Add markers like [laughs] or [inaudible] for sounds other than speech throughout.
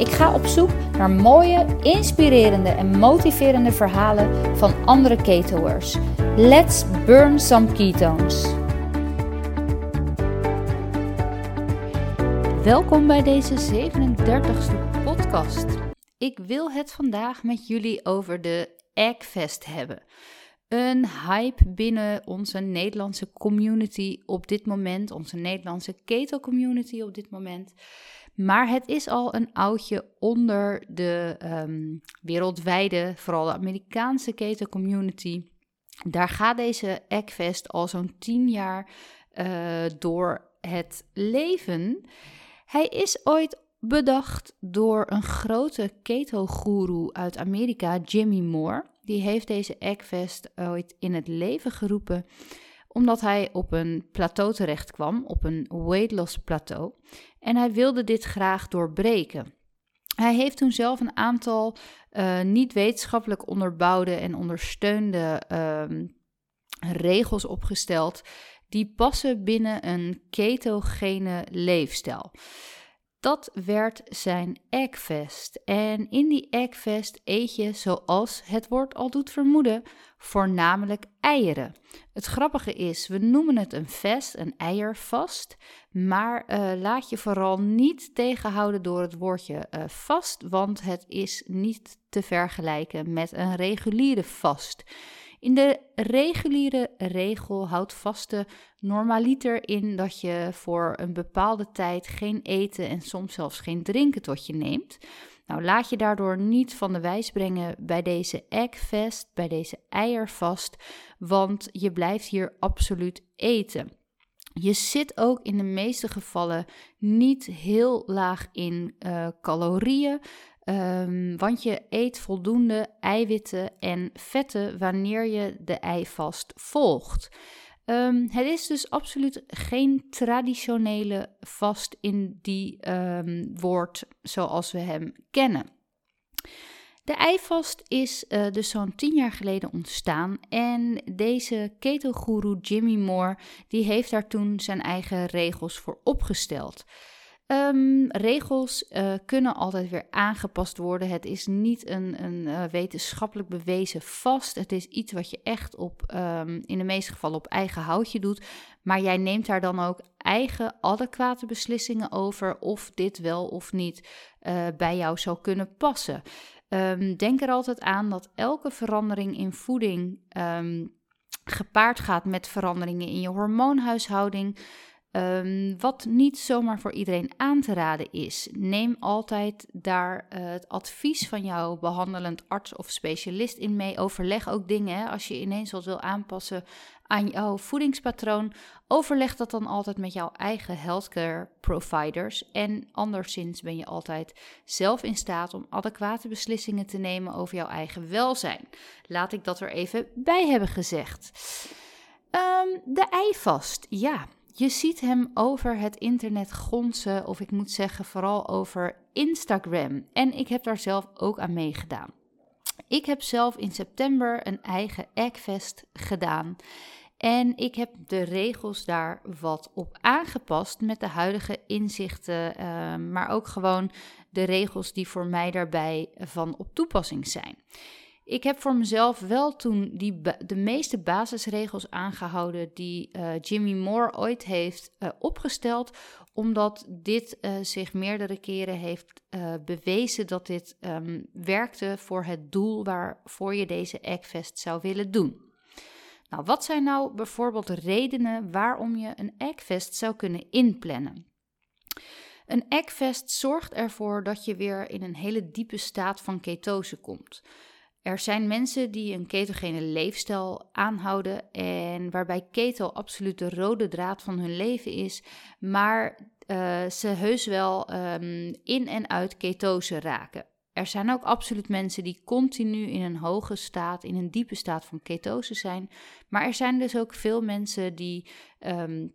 Ik ga op zoek naar mooie, inspirerende en motiverende verhalen van andere ketoers. Let's burn some ketones. Welkom bij deze 37e podcast. Ik wil het vandaag met jullie over de Eggfest hebben. Een hype binnen onze Nederlandse community op dit moment, onze Nederlandse keto community op dit moment. Maar het is al een oudje onder de um, wereldwijde, vooral de Amerikaanse keto community. Daar gaat deze Eggfest al zo'n 10 jaar uh, door het leven. Hij is ooit bedacht door een grote keto-guru uit Amerika, Jimmy Moore. Die heeft deze Eggfest ooit in het leven geroepen omdat hij op een plateau terecht kwam, op een weight loss plateau. En hij wilde dit graag doorbreken. Hij heeft toen zelf een aantal uh, niet wetenschappelijk onderbouwde en ondersteunde uh, regels opgesteld die passen binnen een ketogene leefstijl. Dat werd zijn Eggfest. En in die Eggfest eet je, zoals het woord al doet vermoeden, voornamelijk eieren. Het grappige is, we noemen het een fest, een eiervast, maar uh, laat je vooral niet tegenhouden door het woordje uh, vast, want het is niet te vergelijken met een reguliere vast. In de reguliere regel houdt vaste normaliter in dat je voor een bepaalde tijd geen eten en soms zelfs geen drinken tot je neemt. Nou, laat je daardoor niet van de wijs brengen bij deze eggfest, bij deze eiervast, want je blijft hier absoluut eten. Je zit ook in de meeste gevallen niet heel laag in uh, calorieën. Um, want je eet voldoende eiwitten en vetten wanneer je de eivast volgt. Um, het is dus absoluut geen traditionele vast in die um, woord zoals we hem kennen. De eivast is uh, dus zo'n tien jaar geleden ontstaan en deze keto Jimmy Moore die heeft daar toen zijn eigen regels voor opgesteld. Um, regels uh, kunnen altijd weer aangepast worden. Het is niet een, een uh, wetenschappelijk bewezen vast. Het is iets wat je echt op, um, in de meeste gevallen op eigen houtje doet. Maar jij neemt daar dan ook eigen adequate beslissingen over of dit wel of niet uh, bij jou zou kunnen passen. Um, denk er altijd aan dat elke verandering in voeding gepaard gaat met veranderingen in je hormoonhuishouding. Um, wat niet zomaar voor iedereen aan te raden is. Neem altijd daar uh, het advies van jouw behandelend arts of specialist in mee. Overleg ook dingen. Hè, als je ineens wat wil aanpassen aan jouw voedingspatroon, overleg dat dan altijd met jouw eigen healthcare providers. En anderszins ben je altijd zelf in staat om adequate beslissingen te nemen over jouw eigen welzijn. Laat ik dat er even bij hebben gezegd. Um, de eivast, ja. Je ziet hem over het internet gonzen, of ik moet zeggen vooral over Instagram. En ik heb daar zelf ook aan meegedaan. Ik heb zelf in september een eigen Eggfest gedaan. En ik heb de regels daar wat op aangepast met de huidige inzichten, uh, maar ook gewoon de regels die voor mij daarbij van op toepassing zijn. Ik heb voor mezelf wel toen die de meeste basisregels aangehouden die uh, Jimmy Moore ooit heeft uh, opgesteld, omdat dit uh, zich meerdere keren heeft bewezen dat dit um, werkte voor het doel waarvoor je deze Eggfest zou willen doen. Nou, wat zijn nou bijvoorbeeld redenen waarom je een Eggfest zou kunnen inplannen? Een Eggfest zorgt ervoor dat je weer in een hele diepe staat van ketose komt. Er zijn mensen die een ketogene leefstijl aanhouden en waarbij keto absoluut de rode draad van hun leven is, maar uh, ze heus wel um, in en uit ketose raken. er zijn ook absoluut mensen die continu in een hoge staat, in een diepe staat van ketose zijn. Maar er zijn dus ook veel mensen die ehm,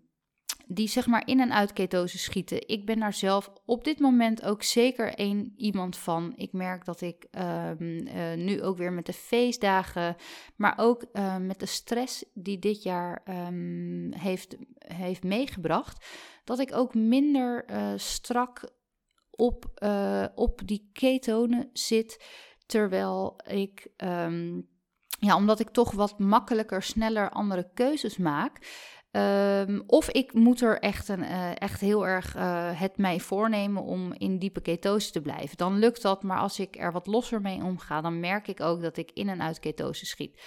die zeg maar in en uit ketose schieten. Ik ben daar zelf op dit moment ook zeker één iemand van. Ik merk dat ik ehm, eh, nu ook weer met de feestdagen, maar ook uh, met de stress die dit jaar um, heeft, heeft meegebracht, dat ik ook minder uh, strak op, op die ketonen zit. Terwijl ik, um, ja, omdat ik toch wat makkelijker, sneller andere keuzes maak. Um, of ik moet er echt, een, uh, echt heel erg uh, het mij voornemen om in diepe ketose te blijven. Dan lukt dat, maar als ik er wat losser mee omga, dan merk ik ook dat ik in en uit ketose schiet.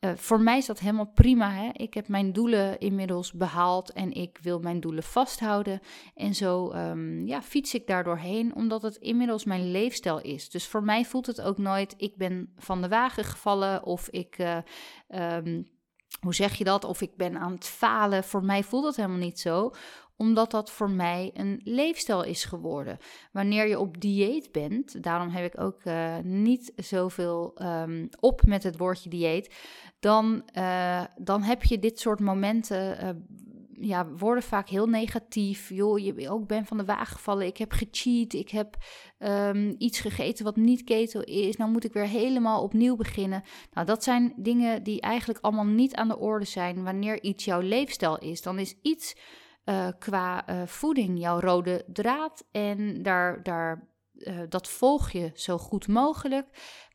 Uh, voor mij is dat helemaal prima. Hè? Ik heb mijn doelen inmiddels behaald en ik wil mijn doelen vasthouden. En zo um, ja, fiets ik daar doorheen, omdat het inmiddels mijn leefstijl is. Dus voor mij voelt het ook nooit, ik ben van de wagen gevallen of ik... Um, hoe zeg je dat? Of ik ben aan het falen. Voor mij voelt dat helemaal niet zo, omdat dat voor mij een leefstijl is geworden. Wanneer je op dieet bent, daarom heb ik ook uh, niet zoveel um, op met het woordje dieet, dan, uh, dan heb je dit soort momenten. Uh, ja, worden vaak heel negatief. Joh, je ook ben van de wagen gevallen. Ik heb gecheat. Ik heb um, iets gegeten wat niet keto is. Nou moet ik weer helemaal opnieuw beginnen. Nou, dat zijn dingen die eigenlijk allemaal niet aan de orde zijn wanneer iets jouw leefstijl is. Dan is iets uh, qua uh, voeding jouw rode draad. En daar, daar, uh, dat volg je zo goed mogelijk.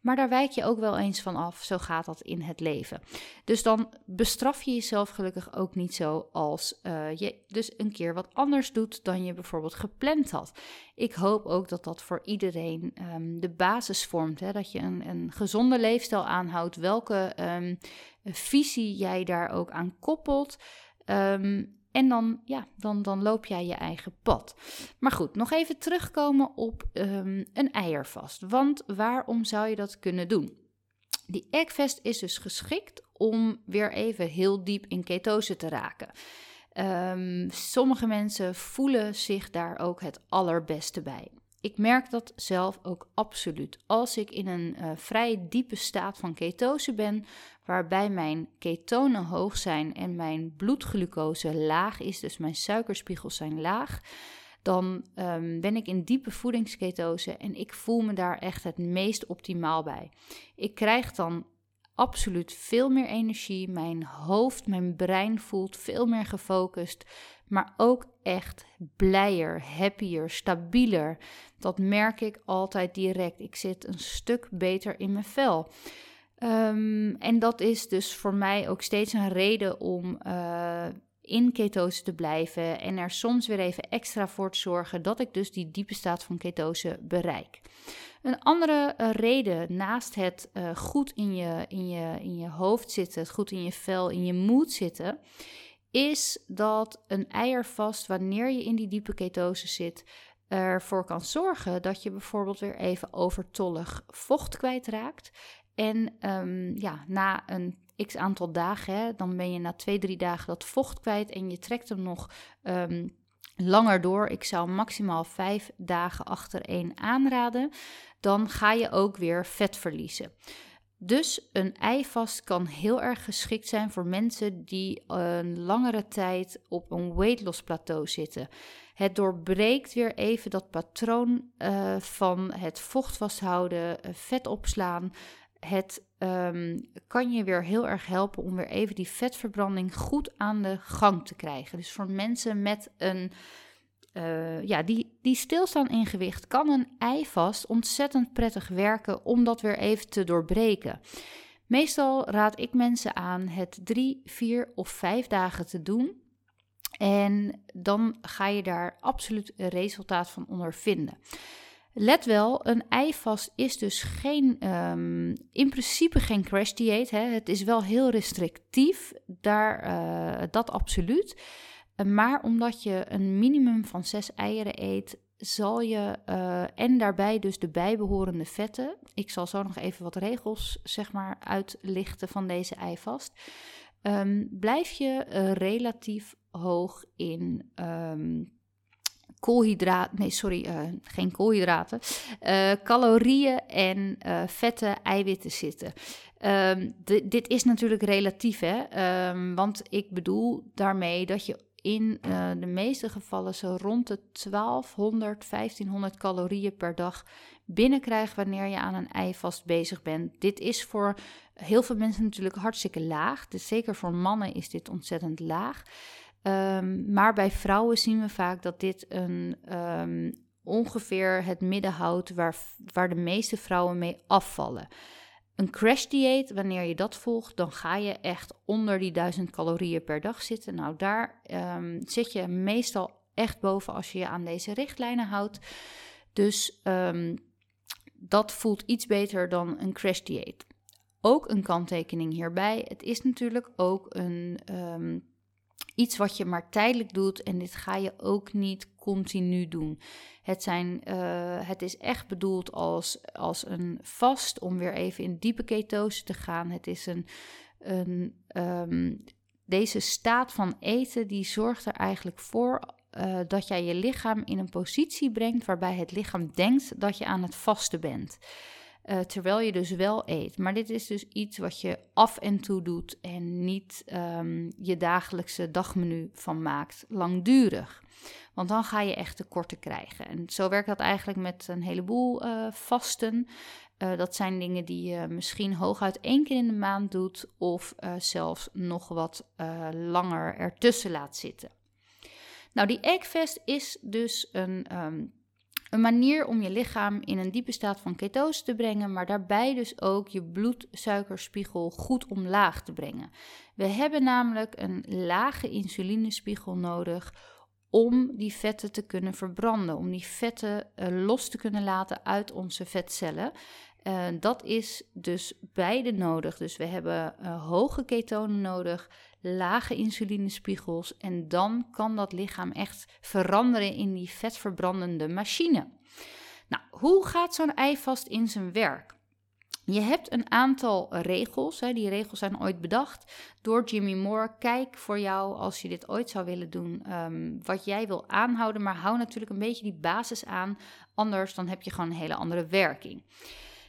Maar daar wijk je ook wel eens van af. Zo gaat dat in het leven. Dus dan bestraf je jezelf gelukkig ook niet zo als uh, je dus een keer wat anders doet dan je bijvoorbeeld gepland had. Ik hoop ook dat dat voor iedereen um, de basis vormt. Hè? Dat je een, een gezonde leefstijl aanhoudt. Welke um, visie jij daar ook aan koppelt. Um, en dan, ja, dan, dan loop jij je eigen pad. Maar goed, nog even terugkomen op um, een eiervast. Want waarom zou je dat kunnen doen? Die eggfast is dus geschikt om weer even heel diep in ketose te raken. Um, sommige mensen voelen zich daar ook het allerbeste bij. Ik merk dat zelf ook absoluut. Als ik in een uh, vrij diepe staat van ketose ben, waarbij mijn ketonen hoog zijn en mijn bloedglucose laag is, dus mijn suikerspiegels zijn laag, dan um, ben ik in diepe voedingsketose en ik voel me daar echt het meest optimaal bij. Ik krijg dan absoluut veel meer energie. Mijn hoofd, mijn brein voelt veel meer gefocust. Maar ook echt blijer, happier, stabieler. Dat merk ik altijd direct. Ik zit een stuk beter in mijn vel. Um, en dat is dus voor mij ook steeds een reden om uh, in ketose te blijven en er soms weer even extra voor te zorgen dat ik dus die diepe staat van ketose bereik. Een andere uh, reden naast het uh, goed in je, in, je, in je hoofd zitten, het goed in je vel, in je moed zitten, is dat een eiervast, wanneer je in die diepe ketose zit, ervoor kan zorgen dat je bijvoorbeeld weer even overtollig vocht kwijtraakt. En um, ja, na een x aantal dagen, hè, dan ben je na twee, drie dagen dat vocht kwijt en je trekt hem nog um, langer door. Ik zou maximaal vijf dagen achtereen aanraden. Dan ga je ook weer vet verliezen. Dus een eivast kan heel erg geschikt zijn voor mensen die een langere tijd op een weight loss plateau zitten. Het doorbreekt weer even dat patroon uh, van het vocht vasthouden, uh, vet opslaan. Het um, kan je weer heel erg helpen om weer even die vetverbranding goed aan de gang te krijgen. Dus voor mensen met een uh, ja, die, die stilstaan in gewicht, kan een eivast ontzettend prettig werken om dat weer even te doorbreken. Meestal raad ik mensen aan het drie, vier of vijf dagen te doen. En dan ga je daar absoluut resultaat van ondervinden. Let wel, een eivast is dus geen, um, in principe geen crash dieet. Hè. Het is wel heel restrictief, daar, uh, dat absoluut. Maar omdat je een minimum van zes eieren eet, zal je uh, en daarbij dus de bijbehorende vetten. Ik zal zo nog even wat regels zeg maar uitlichten van deze eivast. Um, blijf je uh, relatief hoog in um, koolhydraten, nee sorry, uh, geen koolhydraten, uh, calorieën en uh, vetten, eiwitten zitten. Um, dit is natuurlijk relatief, hè? Um, want ik bedoel daarmee dat je in de meeste gevallen zo rond de 1200, 1500 calorieën per dag binnenkrijgt wanneer je aan een ei vast bezig bent. Dit is voor heel veel mensen natuurlijk hartstikke laag. Dus zeker voor mannen is dit ontzettend laag. Um, maar bij vrouwen zien we vaak dat dit een, um, ongeveer het midden houdt waar, waar de meeste vrouwen mee afvallen. Een crash dieet, wanneer je dat volgt, dan ga je echt onder die 1000 calorieën per dag zitten. Nou, daar um, zit je meestal echt boven als je je aan deze richtlijnen houdt. Dus dat voelt iets beter dan een crash dieet. Ook een kanttekening hierbij. Het is natuurlijk ook een iets wat je maar tijdelijk doet en dit ga je ook niet continu doen. Het, zijn, uh, het is echt bedoeld als, als een vast om weer even in diepe ketose te gaan. Het is een, een um, deze staat van eten die zorgt er eigenlijk voor uh, dat jij je lichaam in een positie brengt waarbij het lichaam denkt dat je aan het vasten bent. Uh, terwijl je dus wel eet. Maar dit is dus iets wat je af en toe doet en niet um, je dagelijkse dagmenu van maakt, langdurig. Want dan ga je echt tekorten krijgen. En zo werkt dat eigenlijk met een heleboel uh, vasten. Uh, dat zijn dingen die je misschien hooguit één keer in de maand doet, of zelfs nog wat langer ertussen laat zitten. Nou, die eggfast is dus een um, een manier om je lichaam in een diepe staat van ketose te brengen, maar daarbij dus ook je bloedsuikerspiegel goed omlaag te brengen. We hebben namelijk een lage insulinespiegel nodig om die vetten te kunnen verbranden, om die vetten uh, los te kunnen laten uit onze vetcellen. Uh, dat is dus beide nodig. Dus we hebben uh, hoge ketonen nodig, lage insulinespiegels en dan kan dat lichaam echt veranderen in die vetverbrandende machine. Nou, hoe gaat zo'n ei vast in zijn werk? Je hebt een aantal regels. Hè. Die regels zijn ooit bedacht door Jimmy Moore. Kijk voor jou, als je dit ooit zou willen doen, um, wat jij wil aanhouden. Maar hou natuurlijk een beetje die basis aan. Anders dan heb je gewoon een hele andere werking.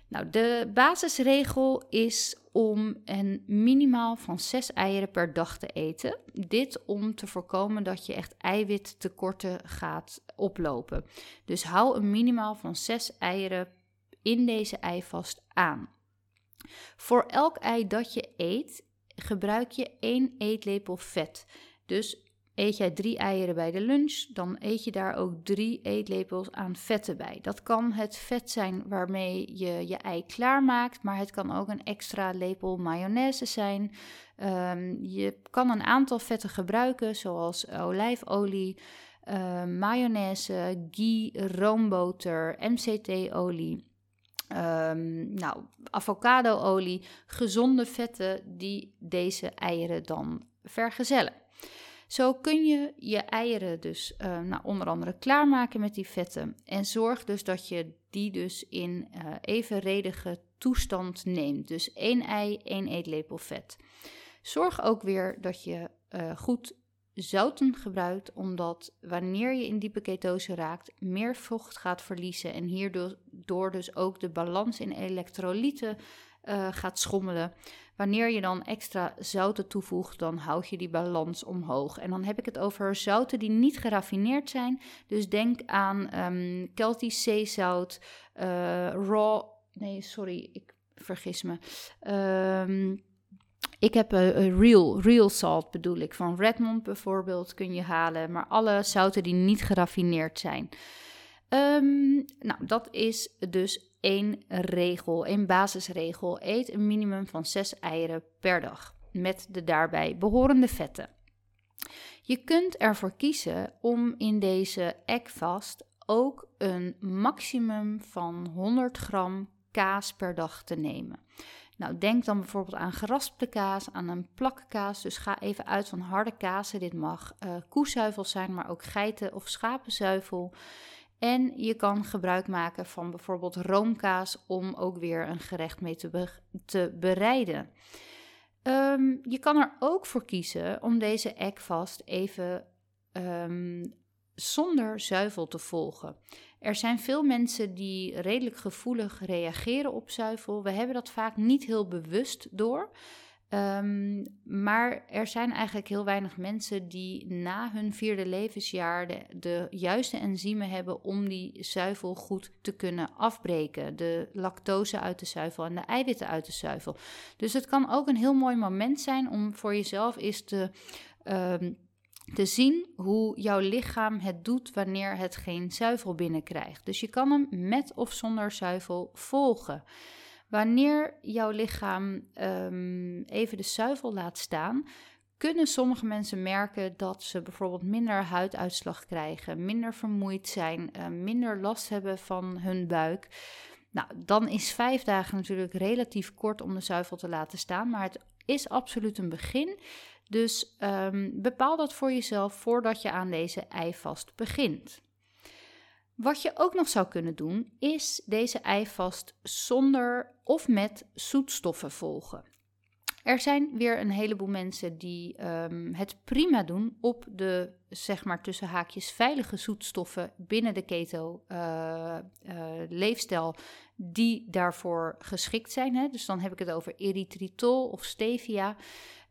Nou, de basisregel is om een minimaal van 6 eieren per dag te eten. Dit om te voorkomen dat je echt eiwittekorten gaat oplopen. Dus hou een minimaal van 6 eieren in deze eivast aan. Voor elk ei dat je eet, gebruik je 1 eetlepel vet. Dus Eet jij drie eieren bij de lunch, dan eet je daar ook drie eetlepels aan vetten bij. Dat kan het vet zijn waarmee je je ei klaarmaakt, maar het kan ook een extra lepel mayonaise zijn. Um, je kan een aantal vetten gebruiken, zoals olijfolie, uh, mayonaise, ghee, roomboter, MCT-olie. Um, nou, avocadoolie, gezonde vetten die deze eieren dan vergezellen. Zo kun je je eieren dus uh, nou, onder andere klaarmaken met die vetten. En zorg dus dat je die dus in uh, evenredige toestand neemt. Dus één ei, één eetlepel vet. Zorg ook weer dat je uh, goed zouten gebruikt, omdat wanneer je in diepe ketose raakt, meer vocht gaat verliezen en hierdoor dus ook de balans in elektrolyten uh, gaat schommelen. Wanneer je dan extra zouten toevoegt, dan houd je die balans omhoog. En dan heb ik het over zouten die niet geraffineerd zijn. Dus denk aan um, Celtisch zeezout, uh, raw. Nee, sorry, ik vergis me. Um, ik heb een real, real salt bedoel ik. Van Redmond bijvoorbeeld kun je halen. Maar alle zouten die niet geraffineerd zijn. Um, nou, dat is dus één regel, één basisregel. Eet een minimum van 6 eieren per dag met de daarbij behorende vetten. Je kunt ervoor kiezen om in deze eggfast ook een maximum van 100 gram kaas per dag te nemen. Nou, denk dan bijvoorbeeld aan geraspte kaas, aan een plakkaas. Dus ga even uit van harde kazen. Dit mag uh, koezuivel zijn, maar ook geiten- of schapenzuivel. En je kan gebruik maken van bijvoorbeeld roomkaas om ook weer een gerecht mee te, te bereiden. Um, je kan er ook voor kiezen om deze eggvast even um, zonder zuivel te volgen. Er zijn veel mensen die redelijk gevoelig reageren op zuivel. We hebben dat vaak niet heel bewust door. Ehm, maar er zijn eigenlijk heel weinig mensen die na hun vierde levensjaar de, juiste enzymen hebben om die zuivel goed te kunnen afbreken. De lactose uit de zuivel en de eiwitten uit de zuivel. Dus het kan ook een heel mooi moment zijn om voor jezelf eens te. Ehm, te zien hoe jouw lichaam het doet wanneer het geen zuivel binnenkrijgt. Dus je kan hem met of zonder zuivel volgen. Wanneer jouw lichaam ehm, even de zuivel laat staan, kunnen sommige mensen merken dat ze bijvoorbeeld minder huiduitslag krijgen, minder vermoeid zijn, uh, minder last hebben van hun buik. Nou, dan is vijf dagen natuurlijk relatief kort om de zuivel te laten staan, maar het is absoluut een begin. Dus um, bepaal dat voor jezelf voordat je aan deze eivast begint. Wat je ook nog zou kunnen doen, is deze eivast zonder of met zoetstoffen volgen. Er zijn weer een heleboel mensen die um, het prima doen op de, zeg maar tussen haakjes, veilige zoetstoffen binnen de keto-leefstijl, uh, uh, die daarvoor geschikt zijn. Hè? Dus dan heb ik het over erythritol of stevia.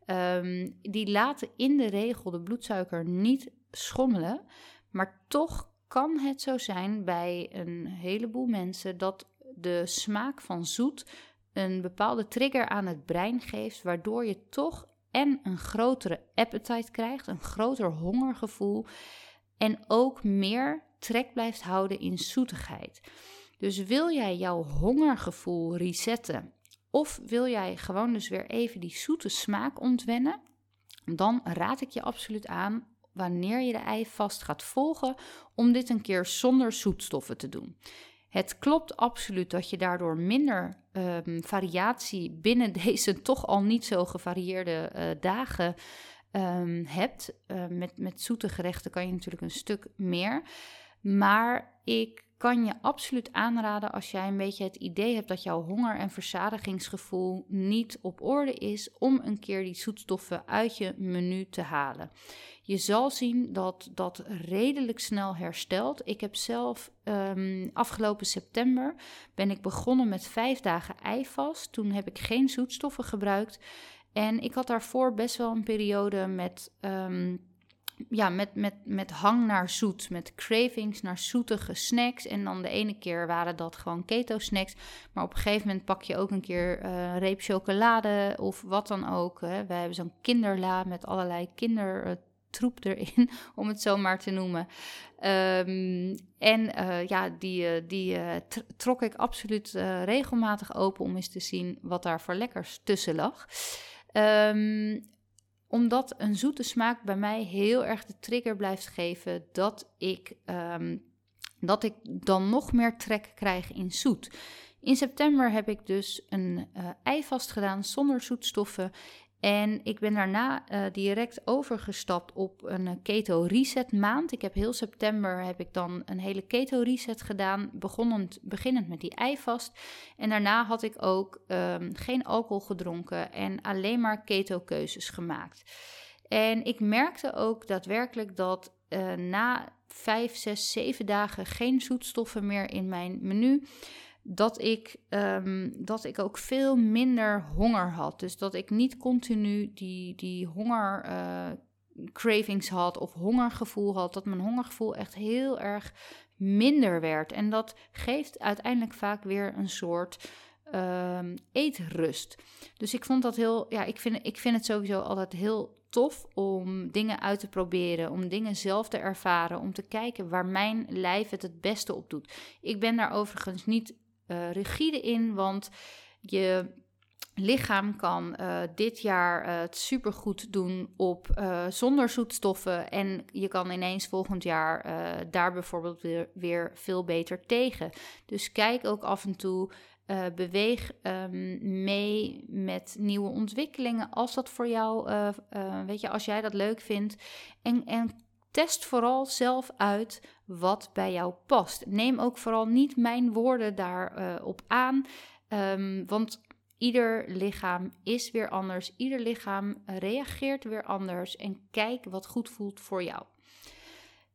Um, die laten in de regel de bloedsuiker niet schommelen, maar toch kan het zo zijn bij een heleboel mensen dat de smaak van zoet een bepaalde trigger aan het brein geeft, waardoor je toch en een grotere appetite krijgt, een groter hongergevoel en ook meer trek blijft houden in zoetigheid. Dus wil jij jouw hongergevoel resetten of wil jij gewoon dus weer even die zoete smaak ontwennen, dan raad ik je absoluut aan wanneer je de ei vast gaat volgen om dit een keer zonder zoetstoffen te doen. Het klopt absoluut dat je daardoor minder um, variatie binnen [laughs] deze toch al niet zo gevarieerde uh, dagen um, hebt. Uh, met, met zoete gerechten kan je natuurlijk een stuk meer. Maar ik kan je absoluut aanraden als jij een beetje het idee hebt dat jouw honger- en verzadigingsgevoel niet op orde is, om een keer die zoetstoffen uit je menu te halen. Je zal zien dat dat redelijk snel herstelt. Ik heb zelf um, afgelopen september ben ik begonnen met vijf dagen eivast. Toen heb ik geen zoetstoffen gebruikt. En ik had daarvoor best wel een periode met um, ja, met, met, met hang naar zoet, met cravings naar zoetige snacks. En dan de ene keer waren dat gewoon keto snacks. Maar op een gegeven moment pak je ook een keer uh, reep chocolade of wat dan ook. Hè. Wij hebben zo'n kinderla met allerlei kindertroep erin, [laughs] om het zo maar te noemen. Um, en uh, ja, die, uh, die trok ik absoluut regelmatig open om eens te zien wat daar voor lekkers tussen lag. Um, omdat een zoete smaak bij mij heel erg de trigger blijft geven dat ik, um, dat ik dan nog meer trek krijg in zoet. In september heb ik dus een uh, ei vast gedaan zonder zoetstoffen. En ik ben daarna uh, direct overgestapt op een eh, keto reset maand. Ik heb heel september heb ik dan een hele keto reset gedaan, beginnend, beginnend met die eivast. En daarna had ik ook um, geen alcohol gedronken en alleen maar keto keuzes gemaakt. En ik merkte ook daadwerkelijk dat uh, na vijf, zes, zeven dagen geen zoetstoffen meer in mijn menu dat ik, um, dat ik ook veel minder honger had. Dus dat ik niet continu die, die honger uh, cravings had of hongergevoel had. Dat mijn hongergevoel echt heel erg minder werd. En dat geeft uiteindelijk vaak weer een soort um, eetrust. Dus ik vond dat heel, ja, ik vind, ik vind het sowieso altijd heel tof om dingen uit te proberen, om dingen zelf te ervaren, om te kijken waar mijn lijf het het beste op doet. Ik ben daar overigens niet uh, rigide in, want je lichaam kan uh, dit jaar uh, het supergoed doen op zonder zoetstoffen en je kan ineens volgend jaar daar bijvoorbeeld weer, weer, veel beter tegen. Dus kijk ook af en toe, beweeg um, mee met nieuwe ontwikkelingen als dat voor jou, weet je, als jij dat leuk vindt en, en Test vooral zelf uit wat bij jou past. Neem ook vooral niet mijn woorden daarop uh, op aan, um, want ieder lichaam is weer anders. Ieder lichaam reageert weer anders en kijk wat goed voelt voor jou.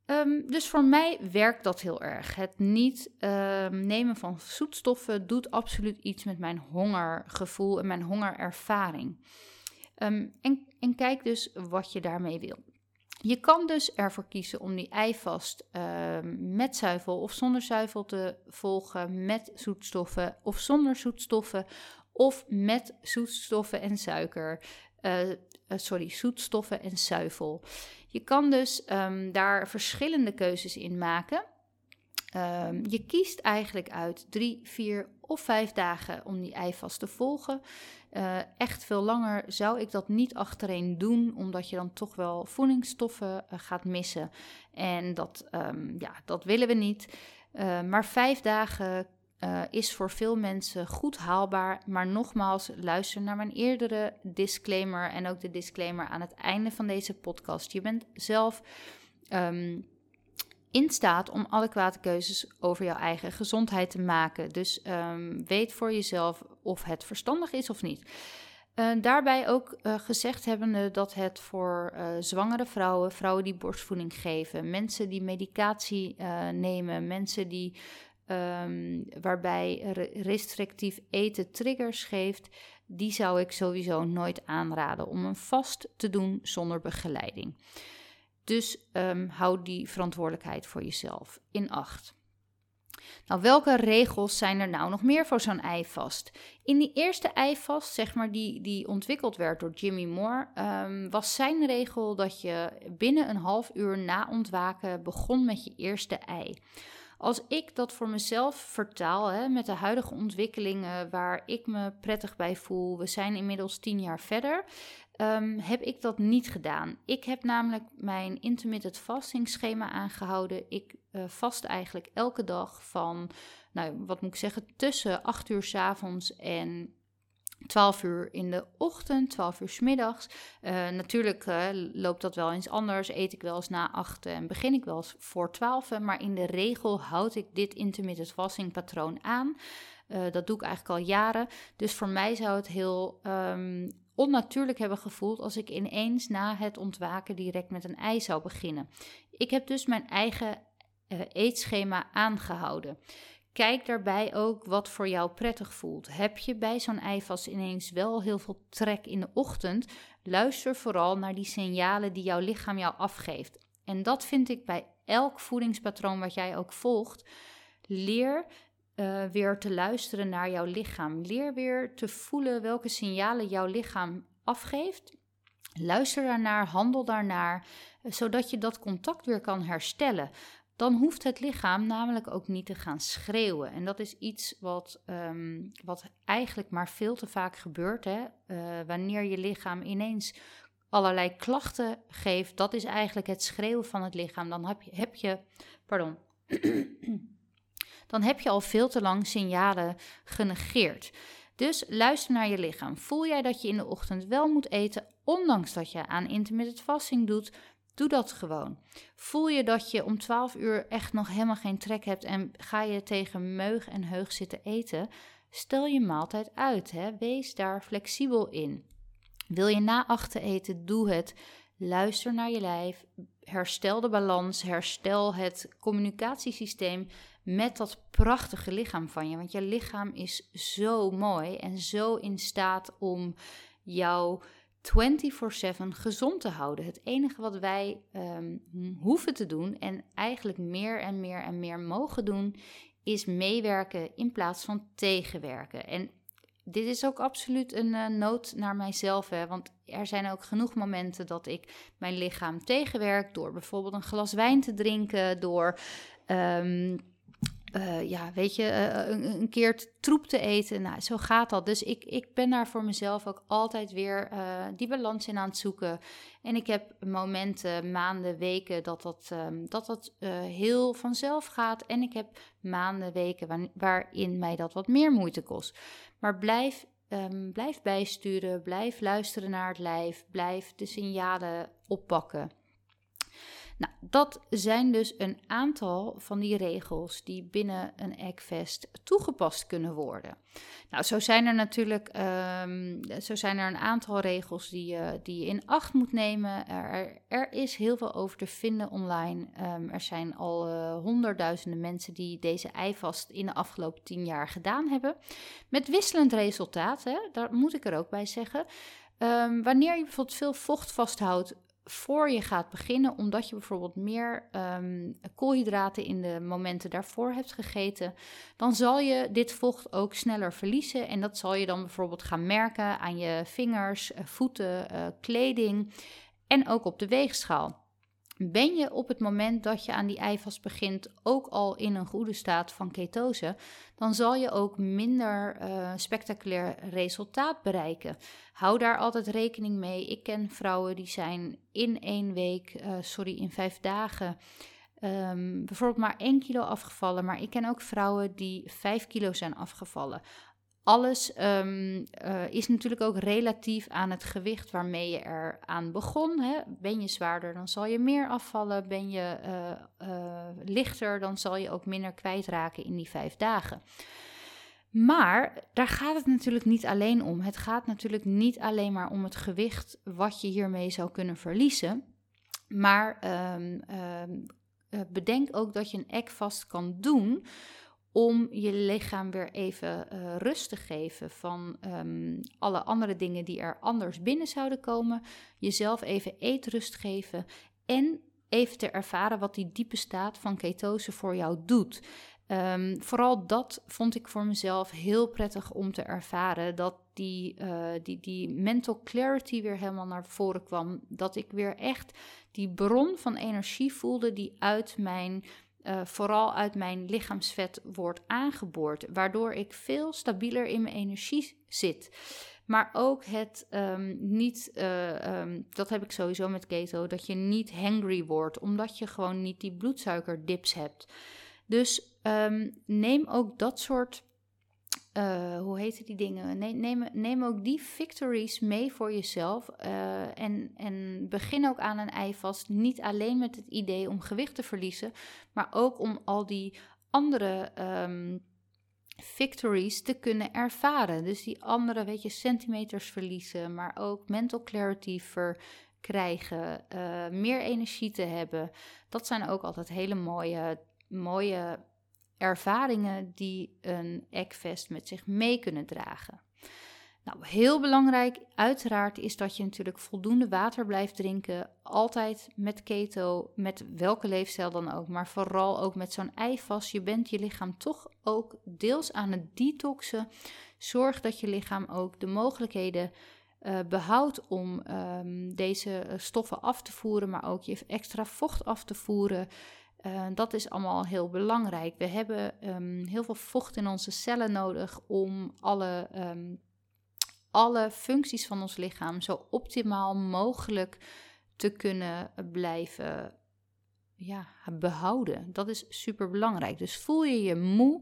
Ehm, dus voor mij werkt dat heel erg. Het niet ehm, nemen van zoetstoffen doet absoluut iets met mijn hongergevoel en mijn hongerervaring. Ehm, en, en kijk dus wat je daarmee wil. Je kan dus ervoor kiezen om die eivast met zuivel of zonder zuivel te volgen, met zoetstoffen of zonder zoetstoffen, of met zoetstoffen en suiker. Uh, sorry, zoetstoffen en zuivel. Je kan dus um, daar verschillende keuzes in maken. Um, je kiest eigenlijk uit drie, vier of vijf dagen om die eivast te volgen. Uh, echt veel langer zou ik dat niet achtereen doen, omdat je dan toch wel voedingsstoffen uh, gaat missen. En dat, um, ja, dat willen we niet. Uh, maar vijf dagen uh, is voor veel mensen goed haalbaar. Maar nogmaals, luister naar mijn eerdere disclaimer en ook de disclaimer aan het einde van deze podcast. Je bent zelf in staat om adequate keuzes over jouw eigen gezondheid te maken. Dus um, weet voor jezelf of het verstandig is of niet. Uh, daarbij ook uh, gezegd hebbende dat het voor uh, zwangere vrouwen, vrouwen die borstvoeding geven, mensen die medicatie nemen, mensen die um, waarbij restrictief eten triggers geeft, die zou ik sowieso nooit aanraden om een vast te doen zonder begeleiding. Dus um, hou die verantwoordelijkheid voor jezelf in acht. Nou, welke regels zijn er nou nog meer voor zo'n eivast? In die eerste eivast, zeg maar, die, die ontwikkeld werd door Jimmy Moore, um, was zijn regel dat je binnen een half uur na ontwaken begon met je eerste ei. Als ik dat voor mezelf vertaal hè, met de huidige ontwikkelingen waar ik me prettig bij voel, we zijn inmiddels tien jaar verder, um, heb ik dat niet gedaan. Ik heb namelijk mijn intermittent fasting schema aangehouden. Ik vast eigenlijk elke dag van, nou wat moet ik zeggen, tussen 8 uur s avonds en 12 uur in de ochtend, 12 uur s middags. Uh, natuurlijk uh, loopt dat wel eens anders. Eet ik wel eens na 8 en begin ik wel eens voor 12. Maar in de regel houd ik dit intermittent fasting patroon aan. Dat doe ik eigenlijk al jaren. Dus voor mij zou het heel um, onnatuurlijk hebben gevoeld als ik ineens na het ontwaken direct met een ei zou beginnen. Ik heb dus mijn eigen eetschema aangehouden. Kijk daarbij ook wat voor jou prettig voelt. Heb je bij zo'n eivast ineens wel heel veel trek in de ochtend? Luister vooral naar die signalen die jouw lichaam jou afgeeft. En dat vind ik bij elk voedingspatroon wat jij ook volgt. Leer uh, weer te luisteren naar jouw lichaam. Leer weer te voelen welke signalen jouw lichaam afgeeft. Luister daarnaar, handel daarnaar, eh, zodat je dat contact weer kan herstellen dan hoeft het lichaam namelijk ook niet te gaan schreeuwen. En dat is iets wat, um, wat eigenlijk maar veel te vaak gebeurt. Hè? Uh, wanneer je lichaam ineens allerlei klachten geeft, dat is eigenlijk het schreeuwen van het lichaam. Dan heb je, heb je pardon, dan heb je al veel te lang signalen genegeerd. Dus luister naar je lichaam. Voel jij dat je in de ochtend wel moet eten, ondanks dat je aan intermittent fasting doet? Doe dat gewoon. Voel je dat je om 12 uur echt nog helemaal geen trek hebt en ga je tegen meug en heug zitten eten? Stel je maaltijd uit. Hè? Wees daar flexibel in. Wil je na achter eten? Doe het. Luister naar je lijf. Herstel de balans. Herstel het communicatiesysteem met dat prachtige lichaam van je. Want je lichaam is zo mooi en zo in staat om jou 24/7 gezond te houden. Het enige wat wij um, hoeven te doen en eigenlijk meer en meer en meer mogen doen, is meewerken in plaats van tegenwerken. En dit is ook absoluut een uh, nood naar mijzelf, hè, want er zijn ook genoeg momenten dat ik mijn lichaam tegenwerk door bijvoorbeeld een glas wijn te drinken, door um, uh, ja, weet je, uh, een, een, keer troep te eten. Nou, zo gaat dat. Dus ik, ik ben daar voor mezelf ook altijd weer die balans in aan het zoeken. En ik heb momenten, maanden, weken dat dat, um, dat, dat heel vanzelf gaat. En ik heb maanden, weken waarin mij dat wat meer moeite kost. Maar blijf, um, blijf bijsturen, blijf luisteren naar het lijf, blijf de signalen oppakken. Nou, dat zijn dus een aantal van die regels die binnen een Eggfest toegepast kunnen worden. Nou, zo zijn er natuurlijk um, zo zijn er een aantal regels die, je, die je in acht moet nemen. Er, er is heel veel over te vinden online. Um, er zijn al uh, honderdduizenden mensen die deze eivast in de afgelopen tien jaar gedaan hebben. Met wisselend resultaat, hè? daar moet ik er ook bij zeggen. Um, wanneer je bijvoorbeeld veel vocht vasthoudt, voor je gaat beginnen, omdat je bijvoorbeeld meer um, koolhydraten in de momenten daarvoor hebt gegeten, dan zal je dit vocht ook sneller verliezen. En dat zal je dan bijvoorbeeld gaan merken aan je vingers, eh, voeten, uh, kleding en ook op de weegschaal. Ben je op het moment dat je aan die eivast begint ook al in een goede staat van ketose, dan zal je ook minder uh, spectaculair resultaat bereiken. Hou daar altijd rekening mee. Ik ken vrouwen die zijn in één week, uh, sorry, in vijf dagen. Um, bijvoorbeeld maar 1 kilo afgevallen, maar ik ken ook vrouwen die 5 kilo zijn afgevallen alles um, uh, is natuurlijk ook relatief aan het gewicht waarmee je er aan begon. Hè. Ben je zwaarder, dan zal je meer afvallen. Ben je uh, uh, lichter, dan zal je ook minder kwijtraken in die vijf dagen. Maar daar gaat het natuurlijk niet alleen om. Het gaat natuurlijk niet alleen maar om het gewicht wat je hiermee zou kunnen verliezen. Maar um, um, bedenk ook dat je een ek vast kan doen om je lichaam weer even uh, rust te geven van um, alle andere dingen die er anders binnen zouden komen. Jezelf even eetrust geven en even te ervaren wat die diepe staat van ketose voor jou doet. Um, vooral dat vond ik voor mezelf heel prettig om te ervaren. Dat die, uh, die, die mental clarity weer helemaal naar voren kwam. Dat ik weer echt die bron van energie voelde die uit mijn uh, vooral uit mijn lichaamsvet wordt aangeboord, waardoor ik veel stabieler in mijn energie zit. Maar ook het um, niet, uh, um, dat heb ik sowieso met keto, dat je niet hangry wordt, omdat je gewoon niet die bloedsuikerdips hebt. Dus um, neem ook dat soort uh, hoe heten die dingen? Neem, neem, ook die victories mee voor jezelf. Uh, en, en begin ook aan een ei vast. Niet alleen met het idee om gewicht te verliezen, maar ook om al die andere um, victories te kunnen ervaren. Dus die andere, weet je, centimeters verliezen, maar ook mental clarity verkrijgen, uh, meer energie te hebben. Dat zijn ook altijd hele mooie, mooie ervaringen die een Eggfest met zich mee kunnen dragen. Nou, heel belangrijk uiteraard is dat je natuurlijk voldoende water blijft drinken. Altijd met keto, met welke leefstijl dan ook. Maar vooral ook met zo'n eivast. Je bent je lichaam toch ook deels aan het detoxen. Zorg dat je lichaam ook de mogelijkheden uh, behoudt om um, deze stoffen af te voeren. Maar ook je extra vocht af te voeren. Uh, dat is allemaal heel belangrijk. We hebben um, heel veel vocht in onze cellen nodig om alle, um, alle functies van ons lichaam zo optimaal mogelijk te kunnen blijven ja, behouden. Dat is super belangrijk. Dus voel je je moe,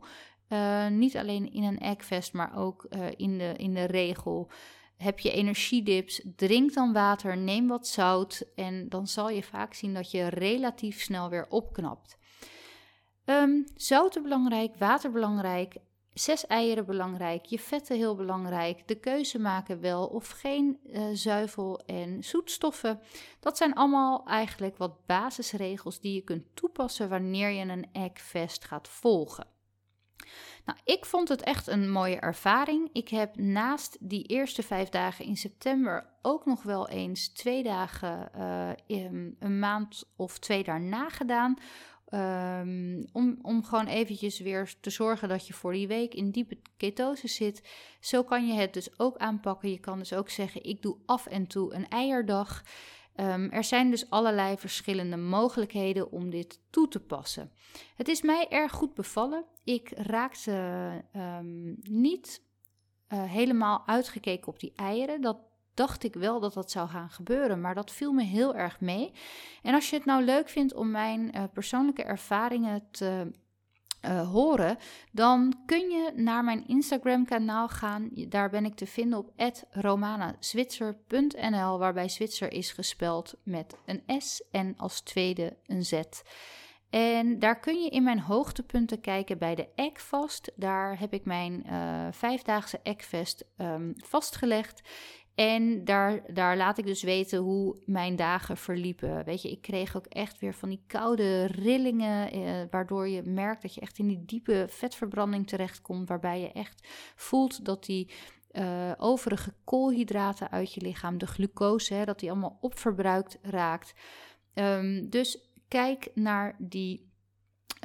uh, niet alleen in een eggfest, maar ook uh, in, de, in de regel. Heb je energiedips, drink dan water, neem wat zout en dan zal je vaak zien dat je relatief snel weer opknapt. Um, zouten belangrijk, water belangrijk, zes eieren belangrijk, je vetten heel belangrijk, de keuze maken wel of geen uh, zuivel en zoetstoffen. Dat zijn allemaal eigenlijk wat basisregels die je kunt toepassen wanneer je een eggfest gaat volgen. Nou, ik vond het echt een mooie ervaring. Ik heb naast die eerste vijf dagen in september ook nog wel eens twee dagen uh, een maand of twee daarna gedaan. Um, om, om gewoon eventjes weer te zorgen dat je voor die week in diepe ketose zit. Zo kan je het dus ook aanpakken. Je kan dus ook zeggen: ik doe af en toe een eierdag. Um, er zijn dus allerlei verschillende mogelijkheden om dit toe te passen. Het is mij erg goed bevallen. Ik raakte um, niet uh, helemaal uitgekeken op die eieren. Dat dacht ik wel dat dat zou gaan gebeuren, maar dat viel me heel erg mee. En als je het nou leuk vindt om mijn uh, persoonlijke ervaringen te uh, horen, dan kun je naar mijn Instagram kanaal gaan. Daar ben ik te vinden op romanazwitser.nl, waarbij Zwitser is gespeld met een S en als tweede een Z. En daar kun je in mijn hoogtepunten kijken bij de Eggfast. Daar heb ik mijn uh, vijfdaagse Eggfest um, vastgelegd. En daar, daar laat ik dus weten hoe mijn dagen verliepen. Weet je, ik kreeg ook echt weer van die koude rillingen, eh, waardoor je merkt dat je echt in die diepe vetverbranding terechtkomt, waarbij je echt voelt dat die uh, overige koolhydraten uit je lichaam, de glucose, hè, dat die allemaal opverbruikt raakt. Um, dus kijk naar die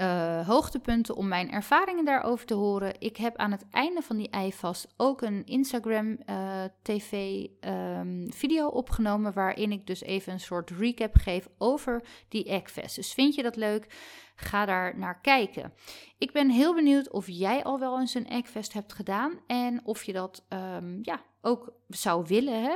uh, hoogtepunten om mijn ervaringen daarover te horen. Ik heb aan het einde van die eivast ook een Instagram uh, TV um, video opgenomen waarin ik dus even een soort recap geef over die Eggfest. Dus vind je dat leuk? Ga daar naar kijken. Ik ben heel benieuwd of jij al wel eens een Eggfest hebt gedaan en of je dat um, ja, ook zou willen. Hè?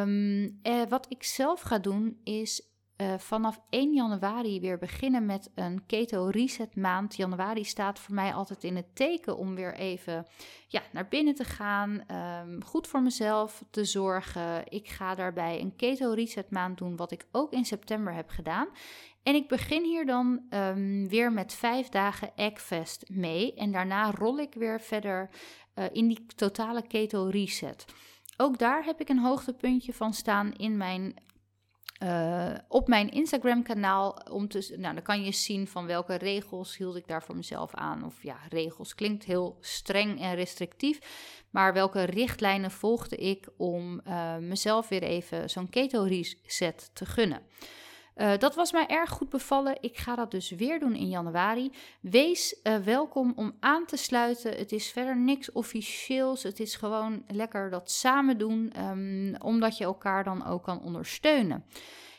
Um, eh, wat ik zelf ga doen is uh, vanaf 1 januari weer beginnen met een keto reset maand. Januari staat voor mij altijd in het teken om weer even ja, naar binnen te gaan, um, goed voor mezelf te zorgen. Ik ga daarbij een keto reset maand doen, wat ik ook in september heb gedaan. En ik begin hier dan um, weer met vijf dagen Eggfest mee. En daarna rol ik weer verder uh, in die totale keto reset. Ook daar heb ik een hoogtepuntje van staan in mijn uh, op mijn Instagram-kanaal. Om te, nou, dan kan je zien van welke regels hield ik daar voor mezelf aan. Of ja, regels klinkt heel streng en restrictief. Maar welke richtlijnen volgde ik om uh, mezelf weer even zo'n keto reset te gunnen. Uh, dat was mij erg goed bevallen. Ik ga dat dus weer doen in januari. Wees uh, welkom om aan te sluiten. Het is verder niks officieels. Het is gewoon lekker dat samen doen, um, omdat je elkaar dan ook kan ondersteunen.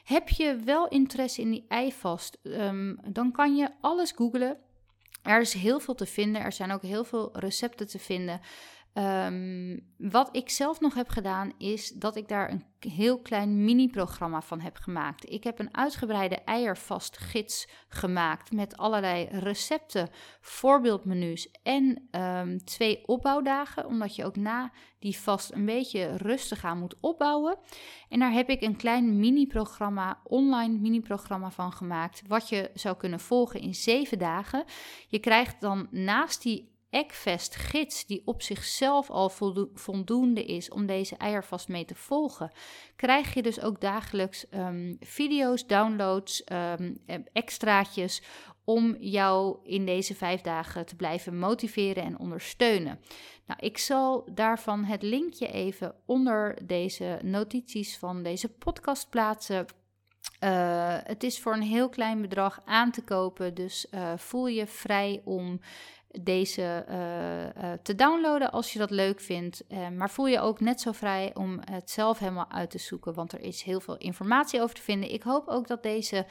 Heb je wel interesse in die eivast, um, dan kan je alles googlen. Er is heel veel te vinden. Er zijn ook heel veel recepten te vinden. Um, wat ik zelf nog heb gedaan, is dat ik daar een heel klein mini-programma van heb gemaakt. Ik heb een uitgebreide eiervast gids gemaakt met allerlei recepten, voorbeeldmenu's en um, twee opbouwdagen, omdat je ook na die vast een beetje rustig aan moet opbouwen. En daar heb ik een klein mini-programma, online mini-programma van gemaakt, wat je zou kunnen volgen in zeven dagen. Je krijgt dan naast die Eggfest gids, die op zichzelf al voldoende is om deze eiervast mee te volgen, krijg je dus ook dagelijks um, video's, downloads, um, extraatjes om jou in deze vijf dagen te blijven motiveren en ondersteunen. Nou, ik zal daarvan het linkje even onder deze notities van deze podcast plaatsen. Uh, het is voor een heel klein bedrag aan te kopen, dus uh, voel je vrij om deze uh, te downloaden als je dat leuk vindt. Uh, maar voel je ook net zo vrij om het zelf helemaal uit te zoeken, want er is heel veel informatie over te vinden. Ik hoop ook dat deze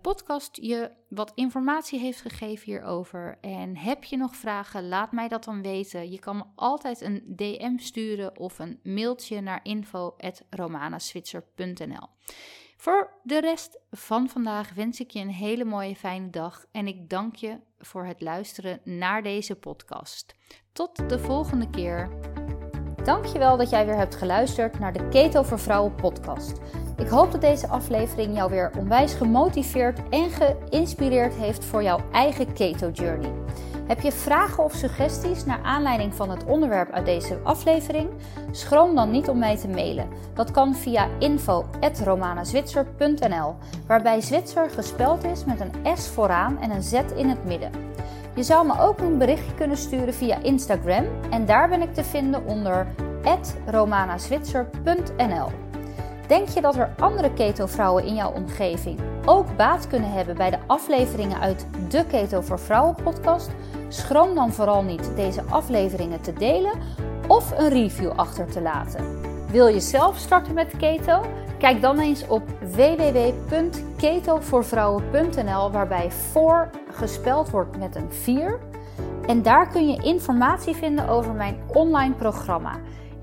podcast je wat informatie heeft gegeven hierover. En heb je nog vragen, laat mij dat dan weten. Je kan me altijd een DM sturen of een mailtje naar info.romanaswitser.nl. Voor de rest van vandaag wens ik je een hele mooie fijne dag en ik dank je voor het luisteren naar deze podcast. Tot de volgende keer. Dankjewel dat jij weer hebt geluisterd naar de Keto voor Vrouwen podcast. Ik hoop dat deze aflevering jou weer onwijs gemotiveerd en geïnspireerd heeft voor jouw eigen keto journey. Heb je vragen of suggesties naar aanleiding van het onderwerp uit deze aflevering? Schroom dan niet om mij te mailen. Dat kan via info.romanazwitser.nl, waarbij Zwitser gespeld is met een S vooraan en een Z in het midden. Je zou me ook een berichtje kunnen sturen via Instagram en daar ben ik te vinden onder romanazwitser.nl. Denk je dat er andere keto-vrouwen in jouw omgeving ook baat kunnen hebben bij de afleveringen uit de Keto voor Vrouwen podcast? Schroom dan vooral niet deze afleveringen te delen of een review achter te laten. Wil je zelf starten met keto? Kijk dan eens op www.ketovoorvrouwen.nl waarbij voor gespeld wordt met een 4. En daar kun je informatie vinden over mijn online programma.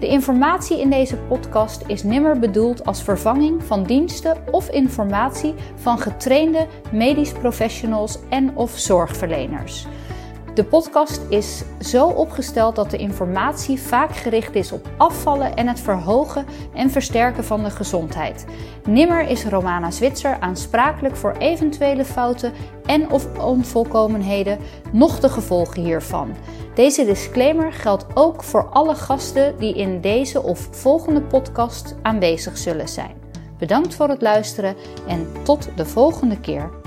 De informatie in deze podcast is nimmer bedoeld als vervanging van diensten of informatie van getrainde medisch professionals en of zorgverleners. De podcast is zo opgesteld dat de informatie vaak gericht is op afvallen en het verhogen en versterken van de gezondheid. Nimmer is Romana Zwitser aansprakelijk voor eventuele fouten en of onvolkomenheden, noch de gevolgen hiervan. Deze disclaimer geldt ook voor alle gasten die in deze of volgende podcast aanwezig zullen zijn. Bedankt voor het luisteren en tot de volgende keer.